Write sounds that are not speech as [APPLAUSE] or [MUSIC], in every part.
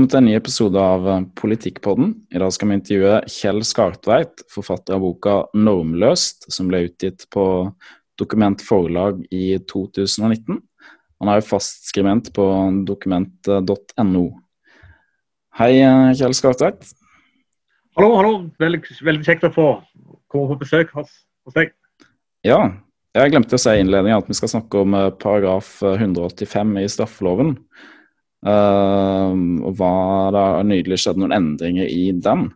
Velkommen til en ny episode av eh, Politikkpodden. I dag skal vi intervjue Kjell Skartveit, forfatter av boka 'Normløst', som ble utgitt på Dokument Forlag i 2019. Han er jo fastskribent på dokument.no. Hei, eh, Kjell Skartveit. Hallo, hallo. Veldig, veldig, kjekt å få komme på besøk hos, hos deg. Ja, jeg glemte å si i innledningen at vi skal snakke om eh, paragraf 185 i straffeloven. Uh, og hva det har nydelig skjedd noen endringer i den.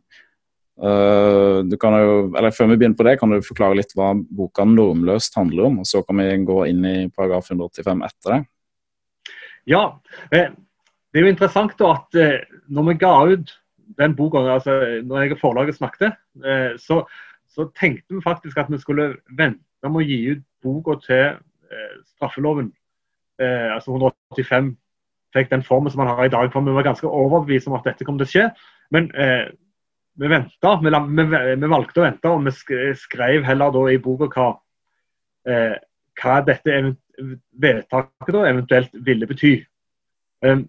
Uh, du kan jo, eller Før vi begynner på det, kan du forklare litt hva boka 'Normløst' handler om? og Så kan vi gå inn i paragraf 185 etter det. Ja, eh, det er jo interessant da at eh, når vi ga ut den boka, altså når jeg og forlaget snakket, eh, så, så, tenkte vi faktisk at vi skulle vente med å gi ut boka til eh, straffeloven, altså 185 fikk den formen som man har i dag. For vi var ganske overbevist om at dette kom til å skje. Men eh, vi venta. Vi, vi, vi, valgte å vente, og vi skrev heller da i boka hva, eh, hva dette vedtaket da eventuelt ville bety. Um,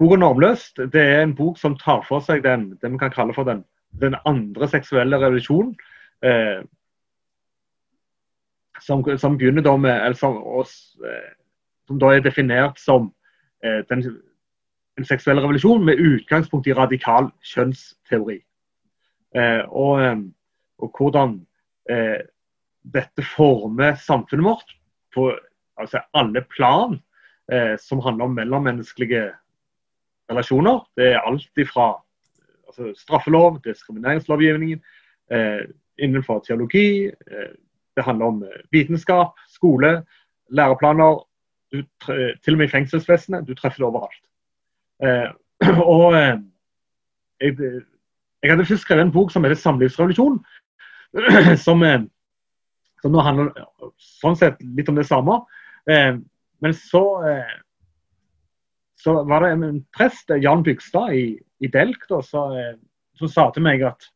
boka 'Normløst' det er en bok som tar for seg den, det vi kan kalle for den, den andre seksuelle revolusjonen. Eh, som, som, begynner da med, som, oss, eh, som da er definert som den, en seksuell revolusjon med utgangspunkt i radikal kjønnsteori. Eh, og, eh, og, hvordan eh, dette former samfunnet vårt på altså alle plan eh, som handler om mellommenneskelige relasjoner. Det er alt fra altså, straffelov, diskrimineringslovgivningen, eh, innenfor teologi. det handler om vitenskap, skole, læreplaner du, til og med i fengselsvesenet. Du treffer det overalt. Eh, [CLEARS THROAT] og eh, jeg, jeg, hadde først skrevet en bok som heter 'Samlivsrevolusjon', [CLEARS THROAT] som, eh, som nå handler sånn sett litt om det samme. Eh, men så, eh, så var det en prest, Jan Bygstad i, i Delk, da, så, eh, som sa til meg at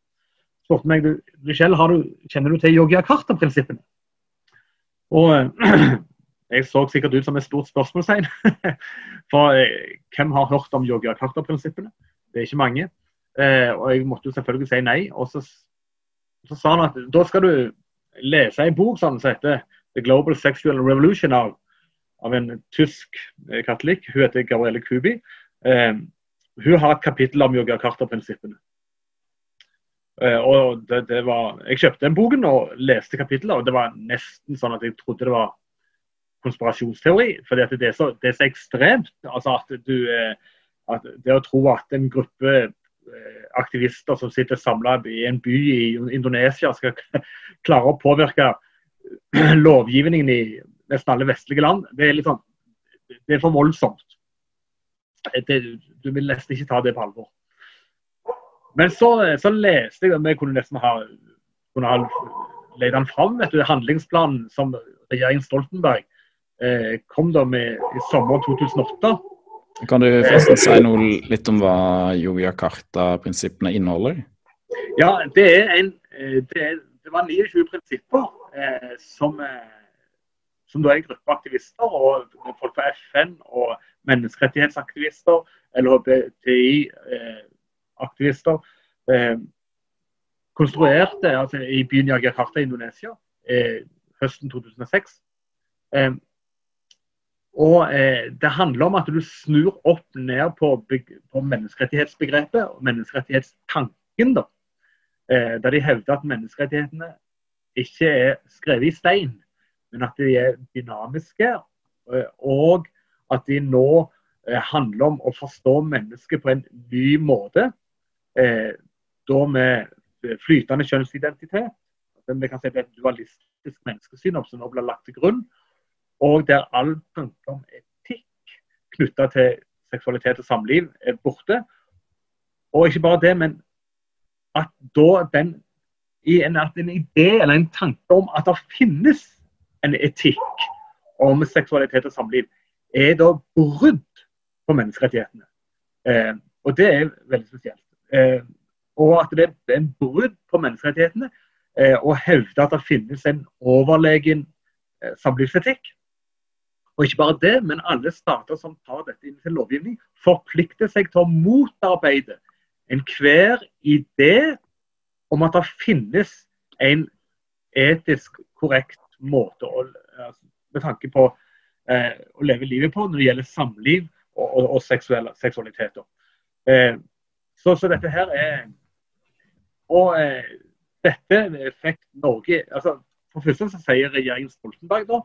spurte meg du, Michelle, du, kjenner du til Yogyakarta-prinsippene? Og [CLEARS THROAT] Jeg så sikkert ut som et stort spørsmålstegn. [LAUGHS] For eh, hvem har hørt om Yogyakarta-prinsippene? Det er ikke mange. Eh, og jeg måtte jo selvfølgelig si nei. Og så, så sa han at da skal du lese en bok som heter The Global Sexual Revolution av, av en tysk eh, katolikk. Hun heter Gabrielle Kubi. Eh, hun har et kapittel om Yogyakarta-prinsippene. Uh, og det, det var, Jeg kjøpte den boken og leste kapitlet, og det var nesten sånn at jeg trodde det var konspirasjonsteori. at det det er så ekstremt. altså at du, eh, at Det å tro at en gruppe eh, aktivister som sitter samla i en by i Indonesia, skal [LAUGHS] klare å påvirke [CLEARS THROAT] lovgivningen i nesten alle vestlige land, det er sånn, det er for voldsomt. Det, du vil nesten ikke ta det på alvor. Men så, så leste jeg, vi kunne nesten ha, kunne ha leid den fram, handlingsplanen som regjeringen Stoltenberg Eh, kom da med i sommer 2008. Kan du forresten si noe litt om hva Yogyakarta-prinsippene inneholder? Ja, det, er en, eh, det, er, det var 29 prinsipper eh, som, eh, som da er en gruppe aktivister og folk fra FN og menneskerettighetsaktivister, LHBTI-aktivister, eh, konstruerte altså, i byen Yogyakarta i Indonesia eh, høsten 2006. Og eh, Det handler om at du snur opp ned på, på menneskerettighetsbegrepet og menneskerettighetstanken. da. Eh, der de hevder at menneskerettighetene ikke er skrevet i stein, men at de er dynamiske. Eh, og at de nå eh, handler om å forstå mennesket på en ny måte. Eh, da med flytende kjønnsidentitet. Vi kan si det er et dualistisk menneskesyn som nå blir lagt til grunn og der all tanke om etikk knytta til seksualitet og samliv er borte. Og ikke bare det, men at da den en, at en idé eller en tanke om at det finnes en etikk om seksualitet og samliv, er da brudd på menneskerettighetene. Eh, og det er veldig spesielt. Eh, og at det er en brudd på menneskerettighetene eh, å hevde at det finnes en overlegen eh, samlivsetikk Og ikke bare det, men alle stater som tar dette inn til lovgivning, forplikter seg til å motarbeide enhver idé om at det finnes en etisk korrekt måte å, altså, med tanke på eh, å leve livet på når det gjelder samliv og, og, og seksualitet. Eh, så, så, dette her er Og eh, dette fikk Norge altså For første så sier regjeringen Stoltenberg da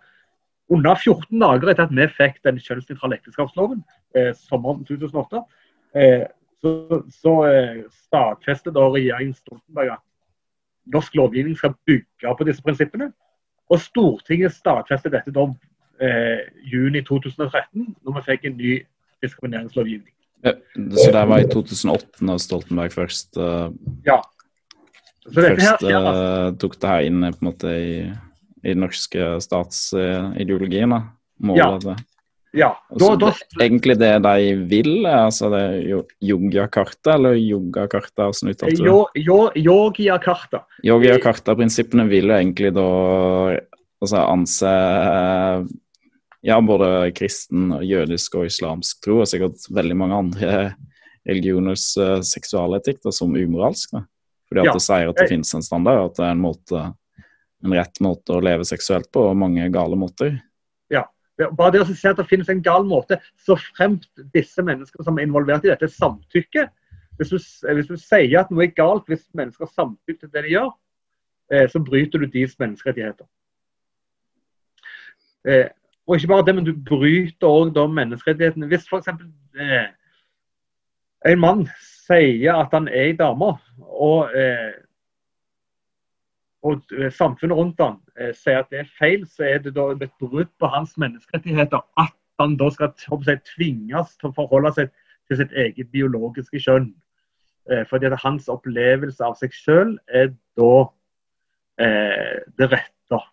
under 14 dager etter at vi fikk den kjønnsnøytrale ekteskapsloven eh, sommeren 2008, eh, så, så eh, stadfestet da regjeringen Stoltenberg at norsk lovgivning skal bygge på disse prinsippene. Og Stortinget stadfestet dette da eh, juni 2013, når vi fikk en ny diskrimineringslovgivning. Ja, så det var i 2008 når Stoltenberg først uh, ja. først her, uh, tok det her inn på en måte i i den norske statsideologien. Målet ja. ja. Da, da... Det, egentlig det de vil, altså det yogakarta, eller yogakarta som uttalte det? Yogiakarta. Yogiakarta-prinsippene vil jo egentlig da altså, anse ja, både kristen, jødisk og islamsk tro, og sikkert veldig mange andre religioners uh, seksualetikk da, som umoralsk. Da. Fordi at ja. det sier at det finnes en standard, at det er en måte en rett måte å leve seksuelt på, og mange gale måter. Ja. Bare det å se at det finnes en gal måte, så fremt disse menneskene som er involvert i dette, samtykker. Hvis du, hvis du sier at noe er galt hvis mennesker samtykker til det de gjør, eh, så bryter du deres menneskerettigheter. Eh, og ikke bare det, men du bryter òg menneskerettighetene. Hvis f.eks. Eh, en mann sier at han er ei dame, og eh, og eh, samfunnet rundt han eh, sier at det er feil, så er det da et brudd på hans menneskerettigheter at han da skal jeg, tvinges til å forholde seg til sitt eget biologiske kjønn. Eh, fordi at hans opplevelse av seg selv er da eh, det rette.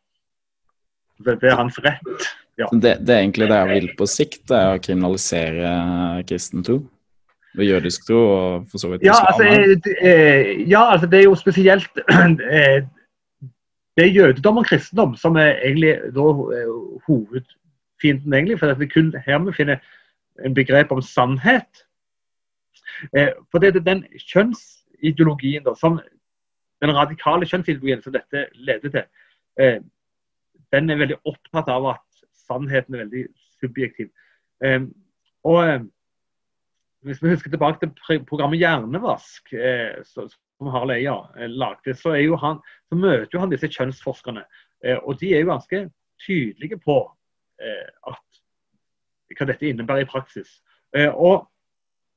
Det, det, er hans rett. Ja. Det, det, er egentlig det jeg vil på sikt, det er å kriminalisere kristen tro? Og jødisk tro, og for så vidt ja, altså, ja, altså det er jo spesielt [CLEARS THROAT] det er jødedom og kristendom som er egentlig da, eh, hovedfienden, egentlig. For det er kun her vi finner en begrep om sannhet. Eh, for det er den kjønnsideologien da, som den radikale kjønnsideologien som dette leder til, eh, den er veldig opptatt av at sannheten er veldig subjektiv. Og hvis vi husker tilbake til programmet Hjernevask, så, som Harald Eia eh, lagde, så, han, så, møter jo han disse kjønnsforskerne. Eh, og de er jo ganske tydelige på eh, at, hva dette innebærer i praksis. Og,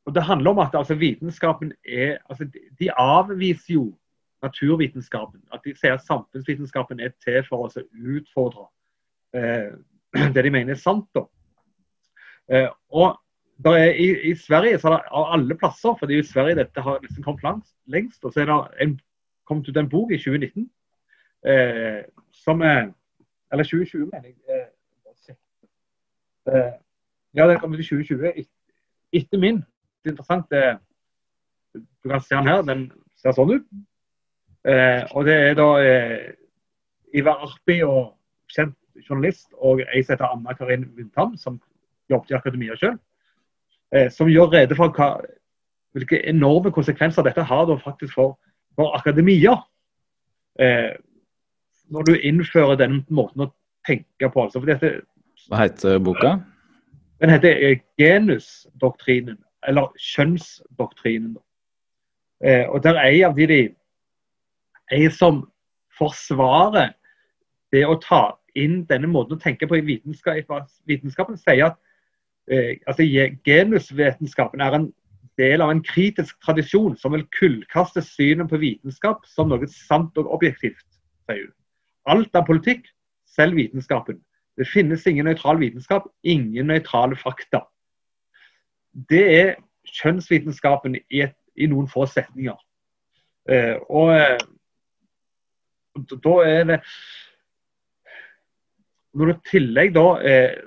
og, Det handler om at altså, vitenskapen er altså, de, avviser jo naturvitenskapen. At de sier at samfunnsvitenskapen er til for å utfordre eh, [CLEARS THROAT] det de mener er sant. og er, i, i, Sverige så er det av alle plasser, for jo Sverige dette har liksom kommet langt, lengst, og så er det en, kommet ut en bok i 2019 eh, som er Eller 2020, mener jeg. Eh, eh, ja, den kom ut i 2020. Etter min. Det er interessant. Det, du kan se den her. Den ser sånn ut. Eh, og det er da eh, Ivar Arpi og kjent journalist og ei som heter Anna Karin Vindtam, som jobbet i akademia sjøl eh, som gjør rede for hva, hvilke enorme konsekvenser dette har da faktisk for, for akademia. Eh, når du innfører den måten å tenke på. Altså, dette, hva heter boka? Den heter eh, genusdoktrinen, eller kjønnsdoktrinen. Eh, og der er en av de, de ei som forsvarer det å ta inn denne måten å tenke på i vitenskapen, vitenskapen, sier at eh, altså Genusvitenskapen er en del av en kritisk tradisjon som vil kullkaste synet på vitenskap som noe sant og objektivt. Alt er politikk, selv vitenskapen. Det finnes ingen nøytral vitenskap, ingen nøytrale fakta. Det er kjønnsvitenskapen i, et, i noen få setninger. Eh, og eh, da er det Når du i tillegg da eh,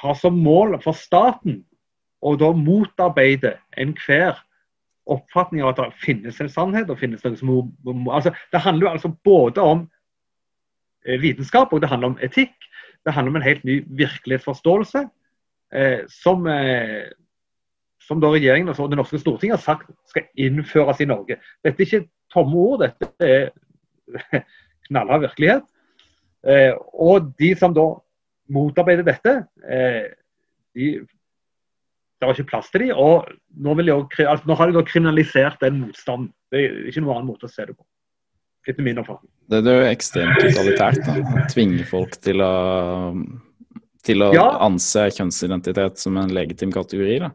har som mål for staten å da motarbeide enhver oppfatning av at det finnes en sannhet. og finnes noe som altså, Det handler jo altså både om eh, vitenskap og det handler om etikk. Det handler om en helt ny virkelighetsforståelse eh, som, eh, som da regjeringen og det norske Stortinget har sagt skal innføres i Norge. Dette er ikke tomme ord, dette er [LAUGHS] knallhard virkelighet. Eh, og de som da motarbeider dette, eh, de, det var ikke plass til dem. Og nå, de, altså, nå har de da kriminalisert den motstanden. Det er ikke noen annen måte å se det på etter min oppfatning. Det er jo ekstremt totalitært. da. Tvinge folk til å, til å ja. anse kjønnsidentitet som en legitim kategori. da.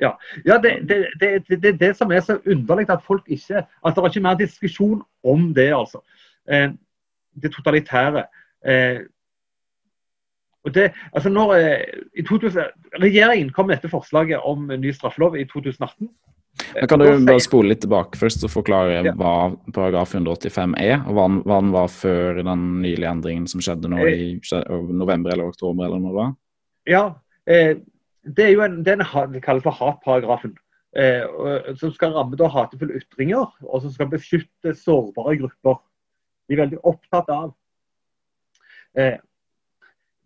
Ja, ja det er det, det, det, det, som er så underlig at folk ikke At det er ikke mer diskusjon om det, altså. Eh, det totalitære. Eh, og det, altså når, i 2000, Regjeringen kom med dette forslaget om ny straffelov i 2018. Men kan du bare spole litt tilbake først og forklare ja. hva paragraf 185 er, og hva den, hva den, var før den nylige endringen som skjedde nå i november eller oktober? eller noe? Ja, eh, det er jo en, det kalles for hatparagrafen. Eh, som skal ramme da hatefulle ytringer, og som skal beskytte sårbare grupper. De er veldig opptatt av.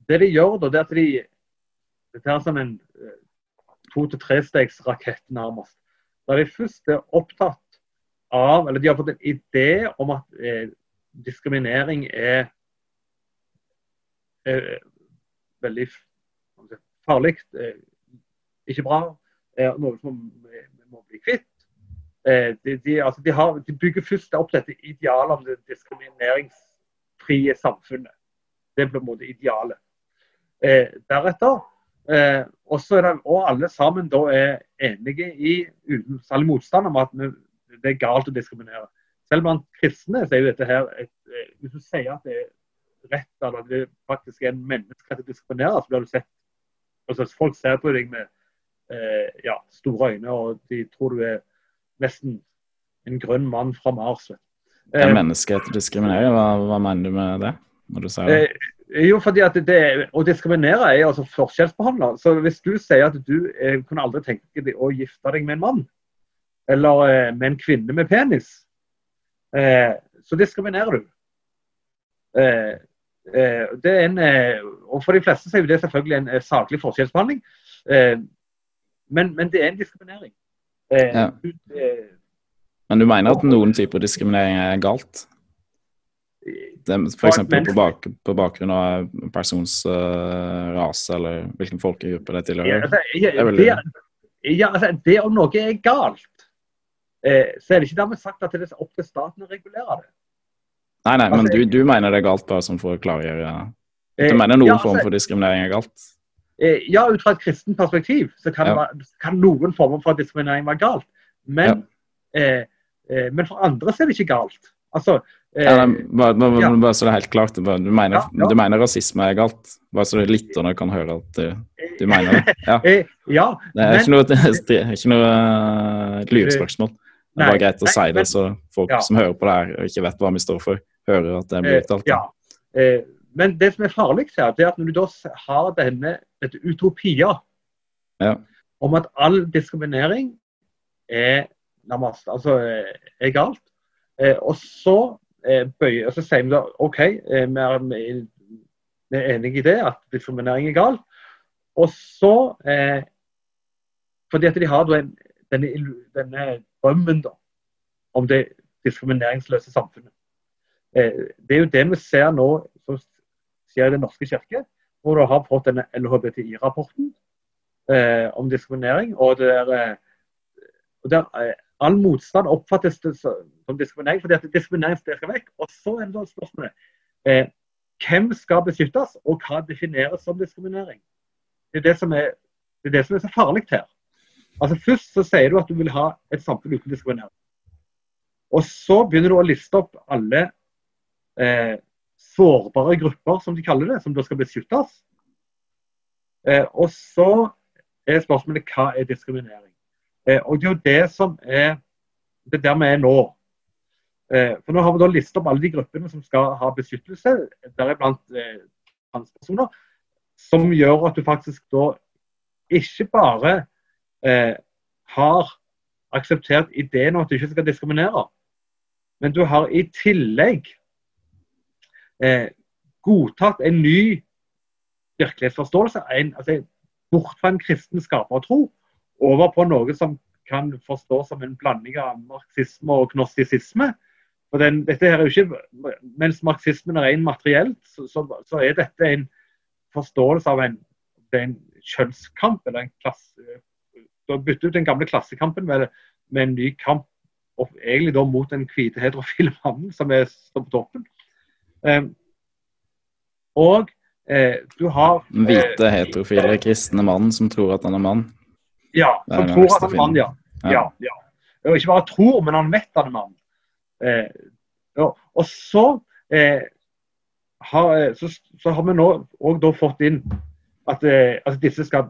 Eh, det de gjør da, det er at de Dette er som en eh, to- til trestegsrakett, nærmest da de først er opptatt av, eller de har fått en idé om at eh, diskriminering er, er veldig farlig, eh, ikke bra, er noe som vi må bli kvitt. Eh, de, de, altså de, har, de, bygger først opp dette idealet om det diskrimineringsfrie samfunnet. Det blir på en måte idealet. Eh, deretter Eh, og så er det, og alle sammen da er enige i, uten særlig motstand, om at det er galt å diskriminere. Selv blant kristne så er jo dette her et, eh, Hvis du sier at det er rett, eller at det faktisk er en menneskerett å diskriminere, så blir du sett altså Folk ser på deg med eh, ja, store øyne, og de tror du er nesten en grønn mann fra Mars. Eh, en menneskerett å diskriminere, hva, hva, mener du med det? når du sier det? Eh, jo, fordi at det, Å diskriminere er altså forskjellsbehandle. Så hvis du sier at du eh, kunne aldri tenke deg å gifte deg med en mann, eller eh, med en kvinne med penis, eh, så diskriminerer du. Eh, eh, det en, eh, og For de fleste så er det selvfølgelig en saklig forskjellsbehandling, men, men, det er en diskriminering. Ja. men du mener at noen typer diskriminering er galt? F.eks. På, bak, på bakgrunn av persons uh, rase eller hvilken folkegruppe det tilhører? Ja, altså, ja, det, ja, altså, det om noe er galt, eh, så er det ikke dermed sagt at det er opp til staten å regulere det. Nei, nei, altså, men du, du, mener det er galt bare sånn for å klargjøre Du eh, mener noen ja, altså, form for diskriminering er galt? Eh, ja, ut fra et kristent perspektiv så kan, ja. være, kan, noen former for diskriminering være galt. Men, eh, eh, men for andre så er det ikke galt. Altså, ja, bare, bare, ja. bare, så det er helt klart, du mener, ja, du mener, rasisme er galt? Bare så lytterne kan høre at du, du mener det? [LAUGHS] Ja. ja det er men, ikke noe, det ikke noe lurespørsmål. Det er bare greit å nei, si det, så folk som hører på det her og ikke vet hva vi står for, hører at det blir uttalt. Ja. Eh, men det som er farlig her, det er at når du da har denne dette utopia om at all diskriminering er nærmest altså, er galt, eh, og så Eh, bøye, og så sier vi da OK, eh, vi er, vi er enige i det, at diskriminering er galt. Og så eh, Fordi at de har denne, denne drømmen da, om det diskrimineringsløse samfunnet. Eh, det er jo det vi ser nå som skjer i Den norske kirke, hvor du har fått denne LHBTI-rapporten eh, om diskriminering. og der, er og der all motstand oppfattes som diskriminering, fordi at diskriminering skal vekk. Og så er det da spørsmålet eh, hvem skal beskyttes, og hva defineres som diskriminering? Det er det som er, det er, det som er så farlig her. Altså Først så sier du at du vil ha et samfunn uten diskriminering. Og så begynner du å liste opp alle eh, sårbare grupper, som de kaller det, som da skal beskyttes. Eh, og så er spørsmålet hva er diskriminering? Eh, og Det er jo det som er det der vi er nå. Eh, for Nå har vi da listet opp alle de gruppene som skal ha beskyttelse, deriblant eh, transpersoner. Som gjør at du faktisk da ikke bare eh, har akseptert ideen om at du ikke skal diskriminere, men du har i tillegg eh, godtatt en ny virkelighetsforståelse. En, altså, bort fra en kristen skapertro over på noe som kan forstås som en blanding av marxisme og gnostisisme. For den, dette her er jo ikke, Mens marxismen er ren materielt, så, så, så, er dette en forståelse av en, en kjønnskamp. eller en klasse, Du har byttet ut den gamle klassekampen med, med en ny kamp og egentlig da mot den hvite heterofile mannen som er, på toppen. Um, og eh, du har Den hvite heterofile kristne mannen som tror at han er mann? Ja, som tror at han er mann, ja. ja. ja, Og ikke bare tror, men han vet han er mann. Eh, ja. Og så, eh, har, eh, så, så, har vi nå òg fått inn at, eh, at, disse skal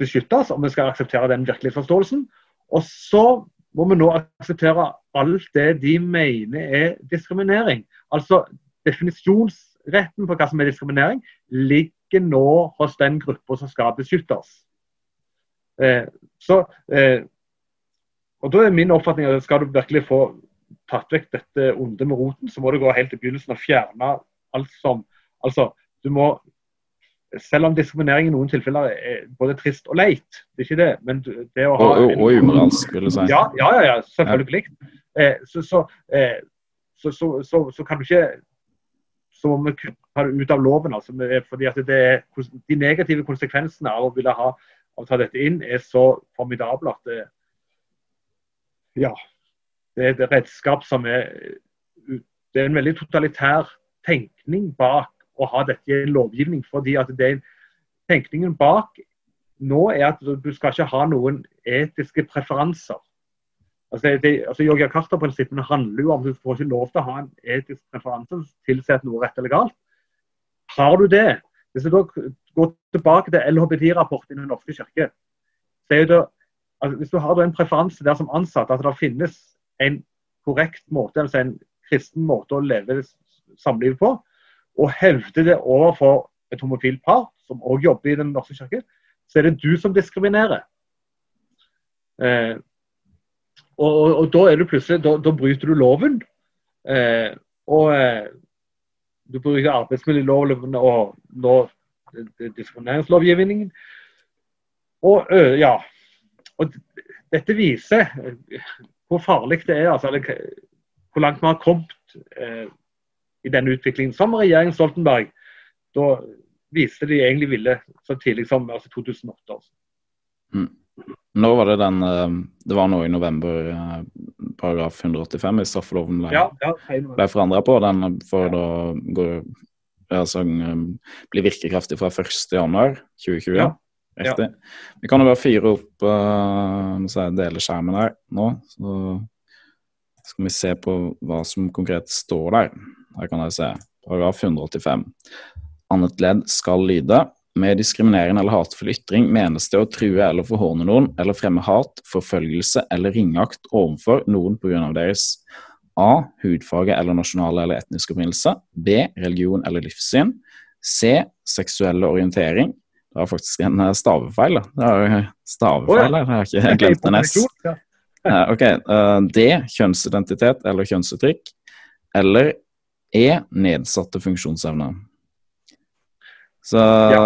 beskyttes, og vi skal akseptere den virkelighetsforståelsen. Og så må vi nå akseptere alt det de mener er diskriminering. Altså definisjonsretten på hva som er diskriminering, ligger nå hos den gruppa som skal beskyttes. Eh, så, eh, og da er min oppfatning at Skal du virkelig få tatt vekk dette onde med roten, så må du gå helt til begynnelsen og fjerne alt som Altså, du må selv om diskriminering i noen tilfeller er både trist og leit, det er ikke det, men det å ha Og, og, og umoralsk, vil du si. Ja, ja, ja, selvfølgelig. Eh, så, så, eh, så, så, kan du ikke så må vi ta det ut av loven. Altså, fordi at det er, De negative konsekvensene av å ville ha å ta dette inn er så formidable at det, ja, det er et redskap som er Det er en veldig totalitær tenkning bak å ha dette i en lovgivning. fordi at det Tenkningen bak nå er at du skal ikke ha noen etiske preferanser. Altså, altså Carter-prinsippene handler jo om at du får ikke lov til å ha en etisk preferanse som tilsier at noe er rett eller galt. Har du det, hvis da går tilbake til LHBT-rapporten i Den norske kirke, så er det, altså hvis du har en preferanse der som ansatt at det finnes en korrekt måte, altså en kristen måte å leve samlivet på, og hevder det overfor et homofilt par, som òg jobber i Den norske kirke, så er det du som diskriminerer. Eh, og, og, og, da er du plutselig, da, da bryter du loven. Eh, og eh, du bruker arbeidsmiljøloven og nå diskrimineringslovgivningen. Og ja. Og dette viser hvor farlig det er, altså, hvor langt vi har kommet eh, i denne utviklingen. Som regjeringen Stoltenberg da viste de egentlig ville så tidlig som altså 2008. Altså. Mm. Når var det den Det var nå i november paragraf 185 i straffeloven ble, ja, ja, ble forandra på. Den får da gå, altså, bli virkekraftig fra 1.1.2020. Ja. Riktig. Vi kan jo bare fyre opp uh, dele skjermen her nå. Så skal vi se på hva som konkret står der. Her kan jeg se. Paragraf 185. Annet ledd skal lyde med diskriminerende eller hatefull ytring menes det å true eller forhåne noen eller fremme hat, forfølgelse eller ringeakt overfor noen pga. deres A. hudfarge eller nasjonale eller etniske opprinnelse. B. religion eller livssyn. C. seksuelle orientering. Det var faktisk en stavefeil. stavefeil. Det er stavefeil her, jeg har ikke glemt en S. Ok, uh, D. Kjønnsidentitet eller kjønnsuttrykk. Eller E. Nedsatte funksjonsevne. Så ja.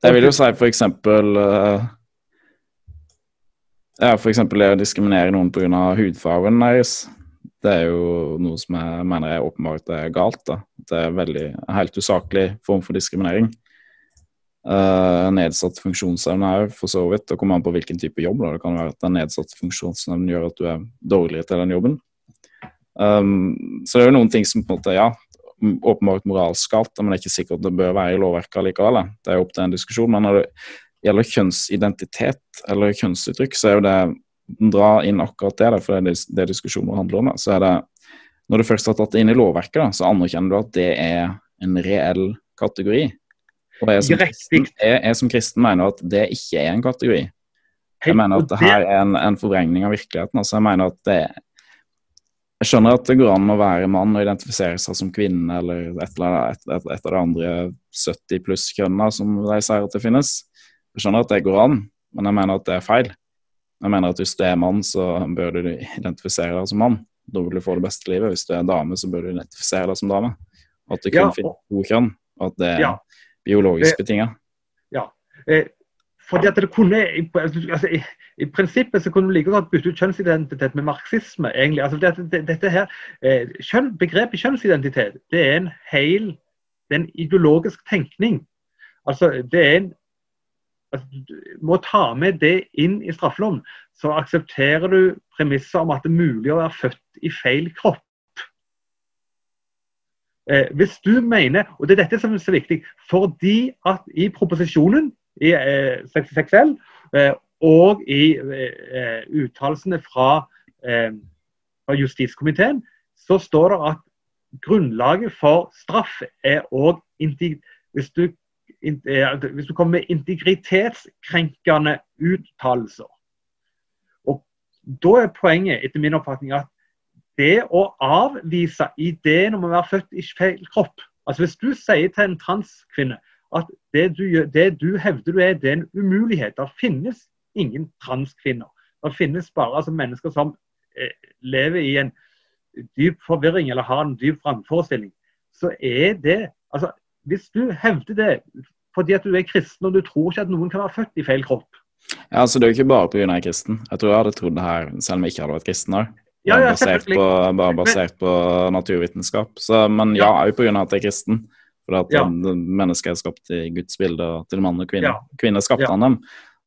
Jeg vil jo si for eksempel uh, Ja, for eksempel det å diskriminere noen pga. hudfargen deres. Det er jo noe som jeg mener er åpenbart er galt. da. Det er veldig, en helt usaklig form for diskriminering. Uh, nedsatt funksjonsevne er for så vidt. Det kommer an på hvilken type jobb. Da. Det kan være at den nedsatte funksjonsevnen gjør at du er dårligere til den jobben. Um, så det er jo noen ting som på en måte, ja, åpenbart moralsk galt, men det er ikke sikkert det bør være i lovverket likevel. Det er jo opp til en diskusjon. Men når det gjelder kjønnsidentitet eller kjønnsuttrykk, så er jo det Dra inn akkurat det, for det er det diskusjonen handler om. så er det Når du først har tatt det inn i lovverket, da, så anerkjenner du at det er en reell kategori. Og jeg som, kristen, jeg, jeg som kristen mener at det ikke er en kategori. Jeg mener at det her er en, en forvrengning av virkeligheten. altså Jeg mener at det, jeg skjønner at det går an å være mann og identifisere seg som kvinne eller et, eller et, et, et av de andre 70 pluss-kjønna som de sier at det finnes. Jeg skjønner at det går an, men jeg mener at det er feil. Jeg mener at hvis du er mann, så bør du identifisere deg som mann. Da vil du få det beste livet. Hvis du er dame, så bør du identifisere deg som dame. At det kun Ja, finnes to kjønn, og at det er Ja. biologisk betinga. Ja. Eh, fordi at det kunne, altså, i, prinsippet så kunne du like godt bytte ut kjønnsidentitet med marxisme. egentlig. Altså, det, det, dette her, eh, kjønn, Begrepet kjønnsidentitet det er en hel, det er en ideologisk tenkning. Altså, det er en altså, Du må ta med det inn i straffeloven. Så aksepterer du premisser om at det er mulig å være født i feil kropp. Eh, hvis du mener, og det er dette som er så viktig, fordi at i proposisjonen i eh, 66L eh, og i eh, uttalelsene fra, eh, fra justiskomiteen, så står det at grunnlaget for straff er òg hvis, eh, hvis du kommer med integritetskrenkende uttalelser. Og Da er poenget etter min oppfatning at det å avvise ideen om å være født i feil kropp altså Hvis du sier til en transkvinne at det du, det du hevder du er, det er en umulighet. Det finnes ingen transkvinner. Det finnes bare altså, mennesker som eh, lever i en dyp forvirring eller har en dyp vrangforestilling. Så er det altså, Hvis du hevder det fordi at du er kristen og du tror ikke at noen kan være født i feil kropp Ja, altså Det er jo ikke bare pga. jeg er kristen. Jeg tror jeg hadde trodd det her selv om jeg ikke hadde vært kristen. Her. Ja, Bare ja, basert, på, bare basert på naturvitenskap. Så, men ja, òg pga. at jeg er kristen. For at Ja. mennesket er skapt i Guds bilde og til mann og kvinne. Ja. Kvinner skapte Ja. han dem,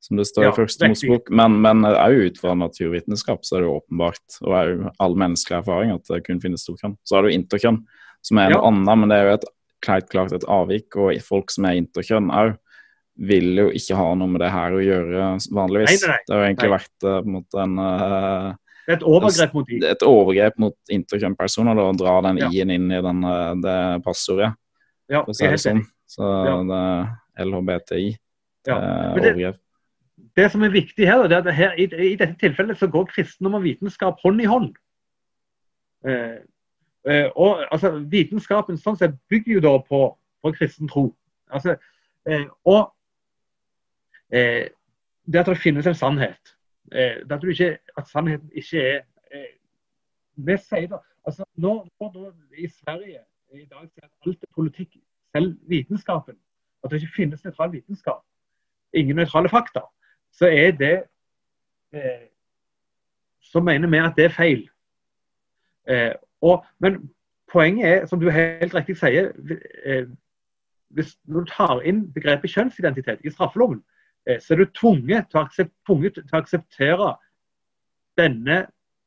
som det står Ja, i første. Mosebok. Men, men òg ut fra naturvitenskap så er det jo åpenbart, og òg all menneskelig erfaring, at det kun finnes to kjønn. Så det jo interkjønn, som er noe annet, men det er jo et, klart, klart et avvik. Og folk som er interkjønn òg, vil jo ikke ha noe med det her å gjøre vanligvis. Nei, nei, nei. Det har jo egentlig vært eh, på en måte en Det er et overgrep mot dem. det er et overgrep mot interkjønnpersoner da, å dra den Ja. i-en inn i den, eh, det passordet. Ja, si er det helt sånn. enig. Så Ja. det er LHBTI. Ja. det- overgrep. Det som er viktig her, det er at her, i, i dette tilfellet så går kristendom og vitenskap hånd i hånd. Eh, eh, og altså, Vitenskapen sånn sett bygger jo da på, på kristen tro. Altså, eh, og eh, det at det finnes en sannhet. Eh, det at, du ikke, at sannheten ikke er eh, Vi sier da, altså når da i Sverige i dag sier at alt er politikk, selv vitenskapen, at det ikke finnes nøytral vitenskap, ingen nøytrale fakta, så er det eh, Så mener vi at det er feil. Eh, og, men poenget er, som du helt riktig sier, eh, hvis når du tar inn begrepet kjønnsidentitet i straffeloven, eh, så er du tvunget til, å aksept, til å akseptere denne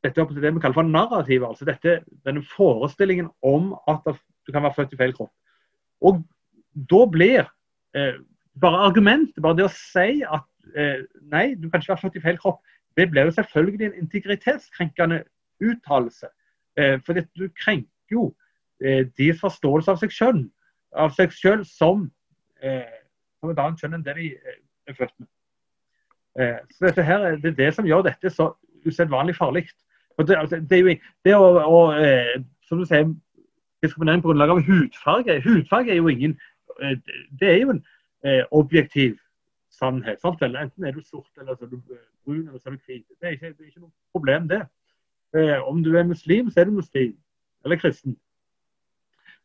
dette er det vi kaller for narrativet. altså dette, Denne forestillingen om at du kan være født i feil kropp. Og da blir eh, bare argumentet, bare det å si at nei, du kan ikke være født i feil kropp, det blir jo selvfølgelig en integritetskrenkende uttalelse. Eh, for du krenker jo eh, deres forståelse av seg selv, av seg selv som, eh, som et annet kjønn enn det de eh, er født med. Eh, så dette her, er- Det er det som gjør dette så usedvanlig farlig. Det, altså, det er jo det å, å eh, som du sier, diskriminering på grunnlag av hudfarge. Hudfarge er jo ingen eh, Det er jo en eh, objektiv sannhet. sant Enten er du sort, eller så er du eh, brun, eller så er du hvit. Det er ikke, det er ikke noe problem, det. Eh, om du er muslim, så er du muslim. Eller kristen.